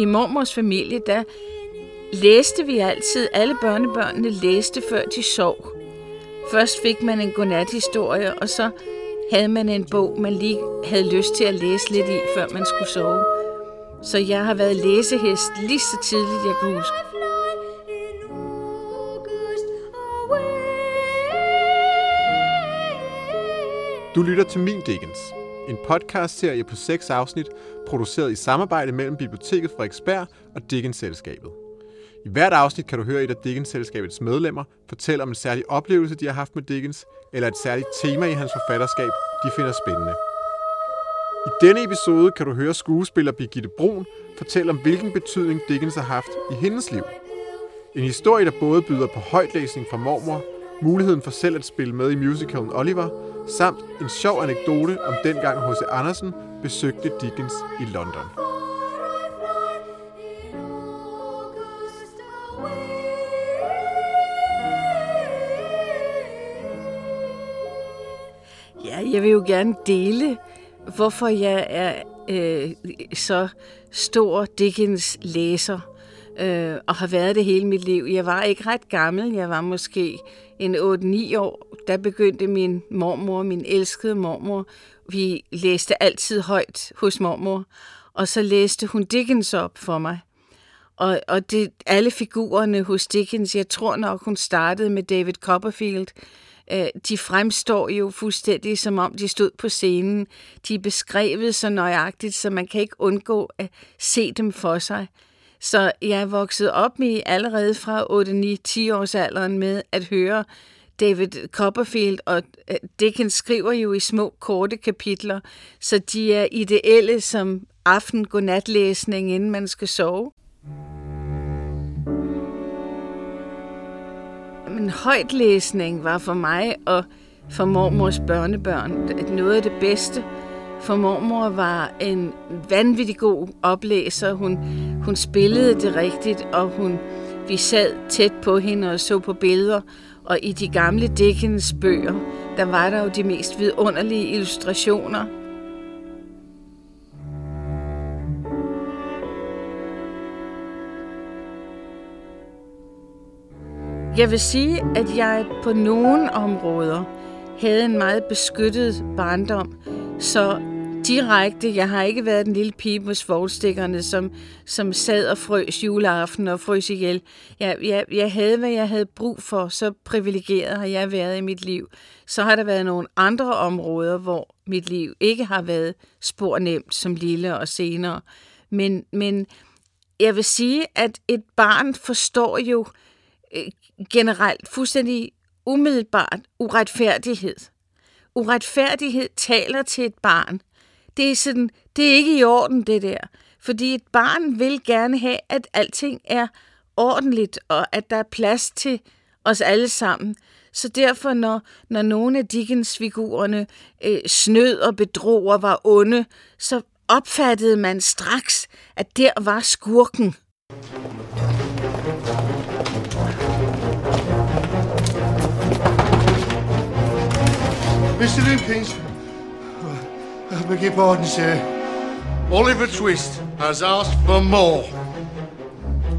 i mormors familie, der læste vi altid, alle børnebørnene læste før de sov. Først fik man en godnathistorie, og så havde man en bog, man lige havde lyst til at læse lidt i, før man skulle sove. Så jeg har været læsehest lige så tidligt, jeg kan huske. Du lytter til Min Dickens, en podcastserie på seks afsnit, produceret i samarbejde mellem Biblioteket Frederiksberg og Dickens-selskabet. I hvert afsnit kan du høre et af Dickens-selskabets medlemmer fortælle om en særlig oplevelse, de har haft med Dickens, eller et særligt tema i hans forfatterskab, de finder spændende. I denne episode kan du høre skuespiller Birgitte Brun fortælle om, hvilken betydning Dickens har haft i hendes liv. En historie, der både byder på højtlæsning fra mormor, muligheden for selv at spille med i musicalen Oliver, samt en sjov anekdote om dengang H.C. Andersen besøgte Dickens i London. Ja, jeg vil jo gerne dele, hvorfor jeg er øh, så stor Dickens læser øh, og har været det hele mit liv. Jeg var ikke ret gammel, jeg var måske en 8-9 år. Der begyndte min mormor, min elskede mormor, vi læste altid højt hos mormor, og så læste hun Dickens op for mig. Og, og det, alle figurerne hos Dickens, jeg tror nok, hun startede med David Copperfield, øh, de fremstår jo fuldstændig som om de stod på scenen. De er beskrevet så nøjagtigt, så man kan ikke undgå at se dem for sig. Så jeg er vokset op med allerede fra 8-9-10 års alderen med at høre David Copperfield, og øh, Dickens skriver jo i små, korte kapitler, så de er ideelle som aften godnatlæsning, inden man skal sove. Men højtlæsning var for mig og for mormors børnebørn noget af det bedste. For mormor var en vanvittig god oplæser. Hun, hun spillede det rigtigt, og hun, vi sad tæt på hende og så på billeder. Og i de gamle Dickens bøger, der var der jo de mest vidunderlige illustrationer – Jeg vil sige, at jeg på nogle områder havde en meget beskyttet barndom, så direkte, jeg har ikke været den lille pige med svoglstikkerne, som, som sad og frøs juleaften og frøs ihjel. Jeg, jeg, jeg havde, hvad jeg havde brug for, så privilegeret har jeg været i mit liv. Så har der været nogle andre områder, hvor mit liv ikke har været spor nemt som lille og senere. Men, men jeg vil sige, at et barn forstår jo øh, generelt fuldstændig umiddelbart uretfærdighed. Uretfærdighed taler til et barn. Det er, sådan, det er ikke i orden, det der. Fordi et barn vil gerne have, at alting er ordentligt, og at der er plads til os alle sammen. Så derfor, når, når nogle af Dickens-figurerne øh, snød og bedrog og var onde, så opfattede man straks, at der var skurken. Mr. Limpkins. I beg your pardon, sir. Oliver Twist has asked for more.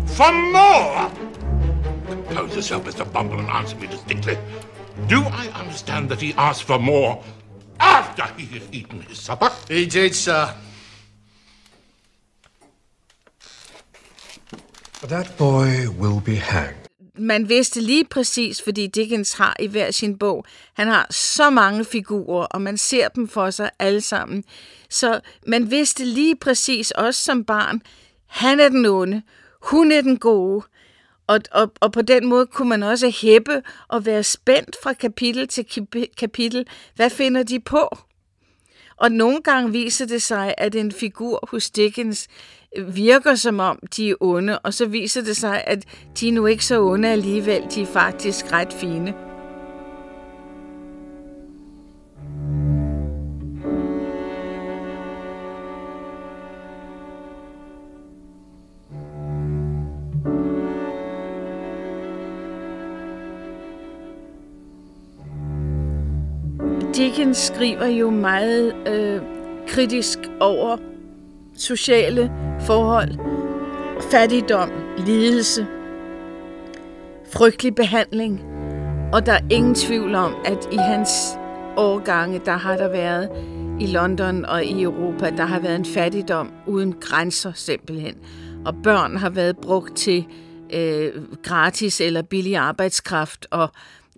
For more? Compose yourself, Mr. Bumble, and answer me distinctly. Do I understand that he asked for more after he had eaten his supper? He did, sir. That boy will be hanged. Man vidste lige præcis, fordi Dickens har i hver sin bog, han har så mange figurer, og man ser dem for sig alle sammen. Så man vidste lige præcis, også som barn, han er den onde, hun er den gode. Og, og, og på den måde kunne man også hæppe og være spændt fra kapitel til kapitel. Hvad finder de på? Og nogle gange viser det sig, at en figur hos Dickens virker som om, de er onde, og så viser det sig, at de er nu ikke så onde alligevel, de er faktisk ret fine. Dickens skriver jo meget øh, kritisk over sociale forhold. fattigdom, lidelse, frygtelig behandling, og der er ingen tvivl om, at i hans årgange, der har der været i London og i Europa, der har været en fattigdom uden grænser simpelthen. Og børn har været brugt til øh, gratis eller billig arbejdskraft, og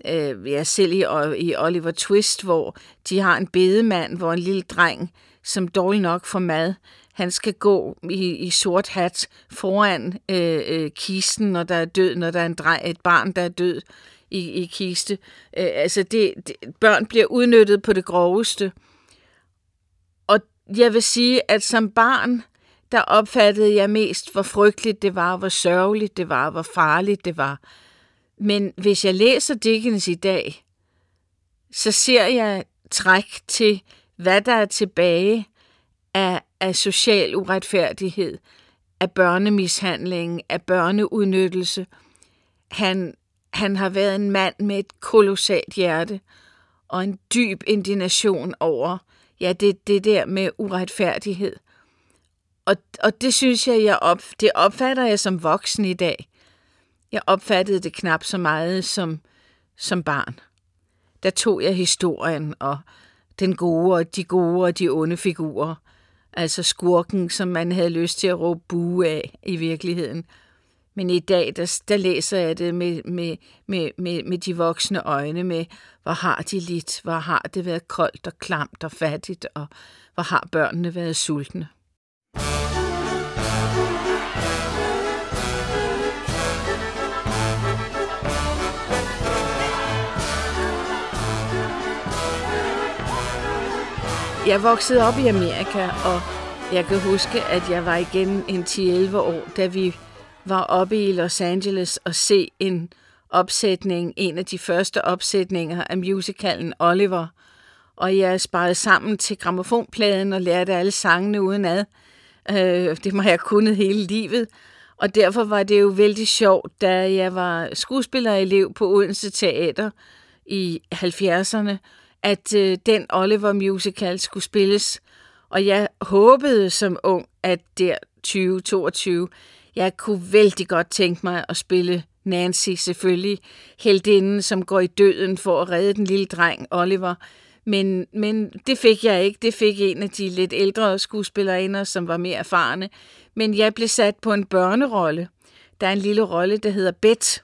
øh, ja, selv i, i Oliver Twist, hvor de har en bedemand, hvor en lille dreng, som dårlig nok får mad, han skal gå i, i sort hat foran øh, øh, kisten, når der er død, når der er en dreng, et barn, der er død i, i kiste. Øh, altså, det, det, børn bliver udnyttet på det groveste. Og jeg vil sige, at som barn, der opfattede jeg mest, hvor frygteligt det var, hvor sørgeligt det var, hvor farligt det var. Men hvis jeg læser Dickens i dag, så ser jeg træk til, hvad der er tilbage af, af social uretfærdighed, af børnemishandling, af børneudnyttelse. Han, han har været en mand med et kolossalt hjerte og en dyb indignation over ja, det, det der med uretfærdighed. Og, og det synes jeg, jeg op, det opfatter jeg som voksen i dag. Jeg opfattede det knap så meget som, som barn. Der tog jeg historien og den gode og de gode og de onde figurer. Altså skurken, som man havde lyst til at råbe bue af i virkeligheden. Men i dag, der, der læser jeg det med, med, med, med, med de voksne øjne, med hvor har de lidt, hvor har det været koldt og klamt og fattigt, og hvor har børnene været sultne. Jeg voksede op i Amerika, og jeg kan huske, at jeg var igen en 10-11 år, da vi var oppe i Los Angeles og se en opsætning, en af de første opsætninger af musicalen Oliver. Og jeg sparede sammen til gramofonpladen og lærte alle sangene udenad. Øh, det må jeg kunnet hele livet. Og derfor var det jo vældig sjovt, da jeg var skuespillerelev på Odense Teater i 70'erne, at øh, den Oliver musical skulle spilles. Og jeg håbede som ung, at der 2022, jeg kunne vældig godt tænke mig at spille Nancy selvfølgelig, heldinden, som går i døden for at redde den lille dreng Oliver. Men, men det fik jeg ikke. Det fik en af de lidt ældre skuespillerinder, som var mere erfarne. Men jeg blev sat på en børnerolle. Der er en lille rolle, der hedder Bet,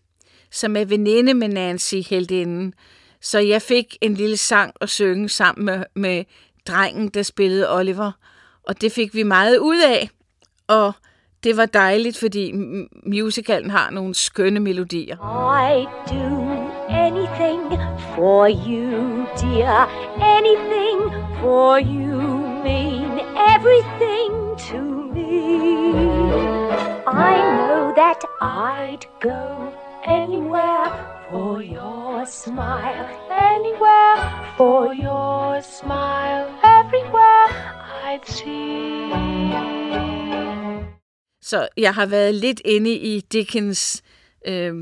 som er veninde med Nancy, heldinden. Så jeg fik en lille sang at synge sammen med, med drengen, der spillede Oliver. Og det fik vi meget ud af. Og det var dejligt, fordi musicalen har nogle skønne melodier. I do anything for you, dear. Anything for you mean everything to me. I know that I'd go anywhere for your smile. Anywhere for your smile. Everywhere I'd see. Så jeg har været lidt inde i Dickens øh,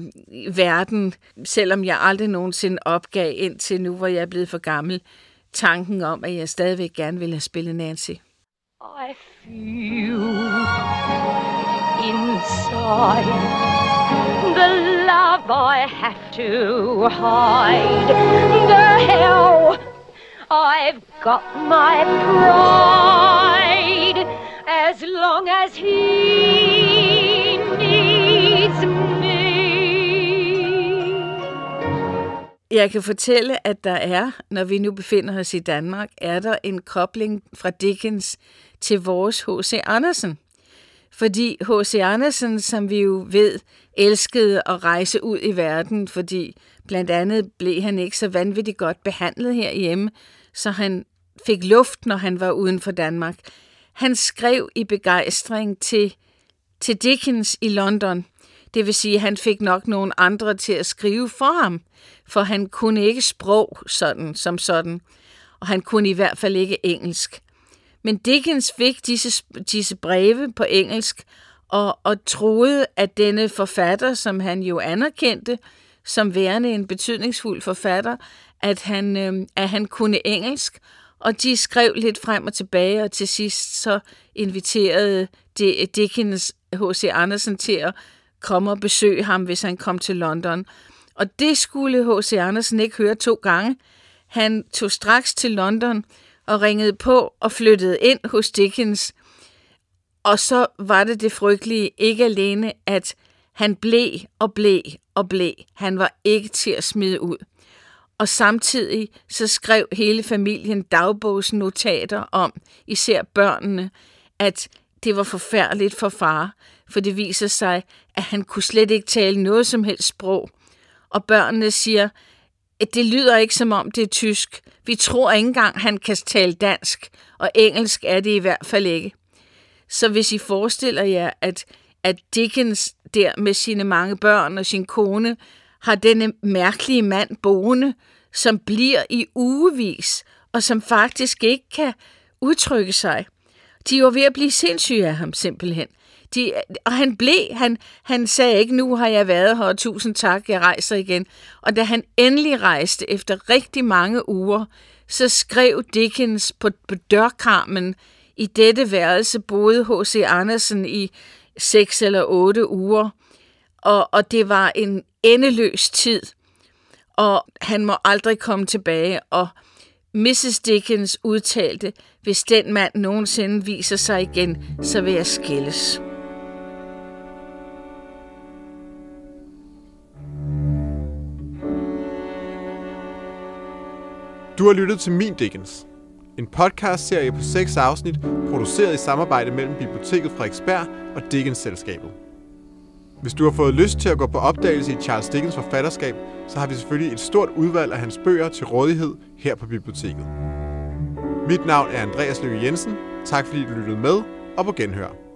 verden, selvom jeg aldrig nogensinde opgav ind til nu, hvor jeg er blevet for gammel, tanken om, at jeg stadigvæk gerne ville have spillet Nancy. I feel inside the love I have to hide, the hell I've got my pride as long as he needs me. Jeg kan fortælle, at der er, når vi nu befinder os i Danmark, er der en kobling fra Dickens til vores H.C. Andersen. Fordi H.C. Andersen, som vi jo ved, elskede at rejse ud i verden, fordi blandt andet blev han ikke så vanvittigt godt behandlet herhjemme, så han fik luft, når han var uden for Danmark. Han skrev i begejstring til, til Dickens i London. Det vil sige, at han fik nok nogle andre til at skrive for ham, for han kunne ikke sprog sådan som sådan, og han kunne i hvert fald ikke engelsk. Men Dickens fik disse, disse breve på engelsk, og, og troede, at denne forfatter, som han jo anerkendte som værende en betydningsfuld forfatter, at han, øh, at han kunne engelsk, og de skrev lidt frem og tilbage, og til sidst så inviterede Dickens H.C. Andersen til at komme og besøge ham, hvis han kom til London. Og det skulle H.C. Andersen ikke høre to gange. Han tog straks til London og ringede på og flyttede ind hos Dickens. Og så var det det frygtelige ikke alene, at han blev og blev og blev. Han var ikke til at smide ud. Og samtidig så skrev hele familien dagbogsnotater om, især børnene, at det var forfærdeligt for far, for det viser sig, at han kunne slet ikke tale noget som helst sprog. Og børnene siger, at det lyder ikke som om det er tysk. Vi tror ikke engang, han kan tale dansk, og engelsk er det i hvert fald ikke. Så hvis I forestiller jer, at, at Dickens der med sine mange børn og sin kone har denne mærkelige mand boende, som bliver i ugevis, og som faktisk ikke kan udtrykke sig. De var ved at blive sindssyge af ham simpelthen. De, og han blev, han, han sagde ikke, nu har jeg været her, tusind tak, jeg rejser igen. Og da han endelig rejste efter rigtig mange uger, så skrev Dickens på, på dørkarmen, i dette værelse boede H.C. Andersen i seks eller otte uger, og, og det var en endeløs tid, og han må aldrig komme tilbage, og Mrs. Dickens udtalte, hvis den mand nogensinde viser sig igen, så vil jeg skilles. Du har lyttet til Min Dickens, en podcast-serie på seks afsnit, produceret i samarbejde mellem Biblioteket Frederiksberg og Dickens-selskabet. Hvis du har fået lyst til at gå på opdagelse i Charles Dickens forfatterskab, så har vi selvfølgelig et stort udvalg af hans bøger til rådighed her på biblioteket. Mit navn er Andreas Løkke Jensen. Tak fordi du lyttede med, og på genhør.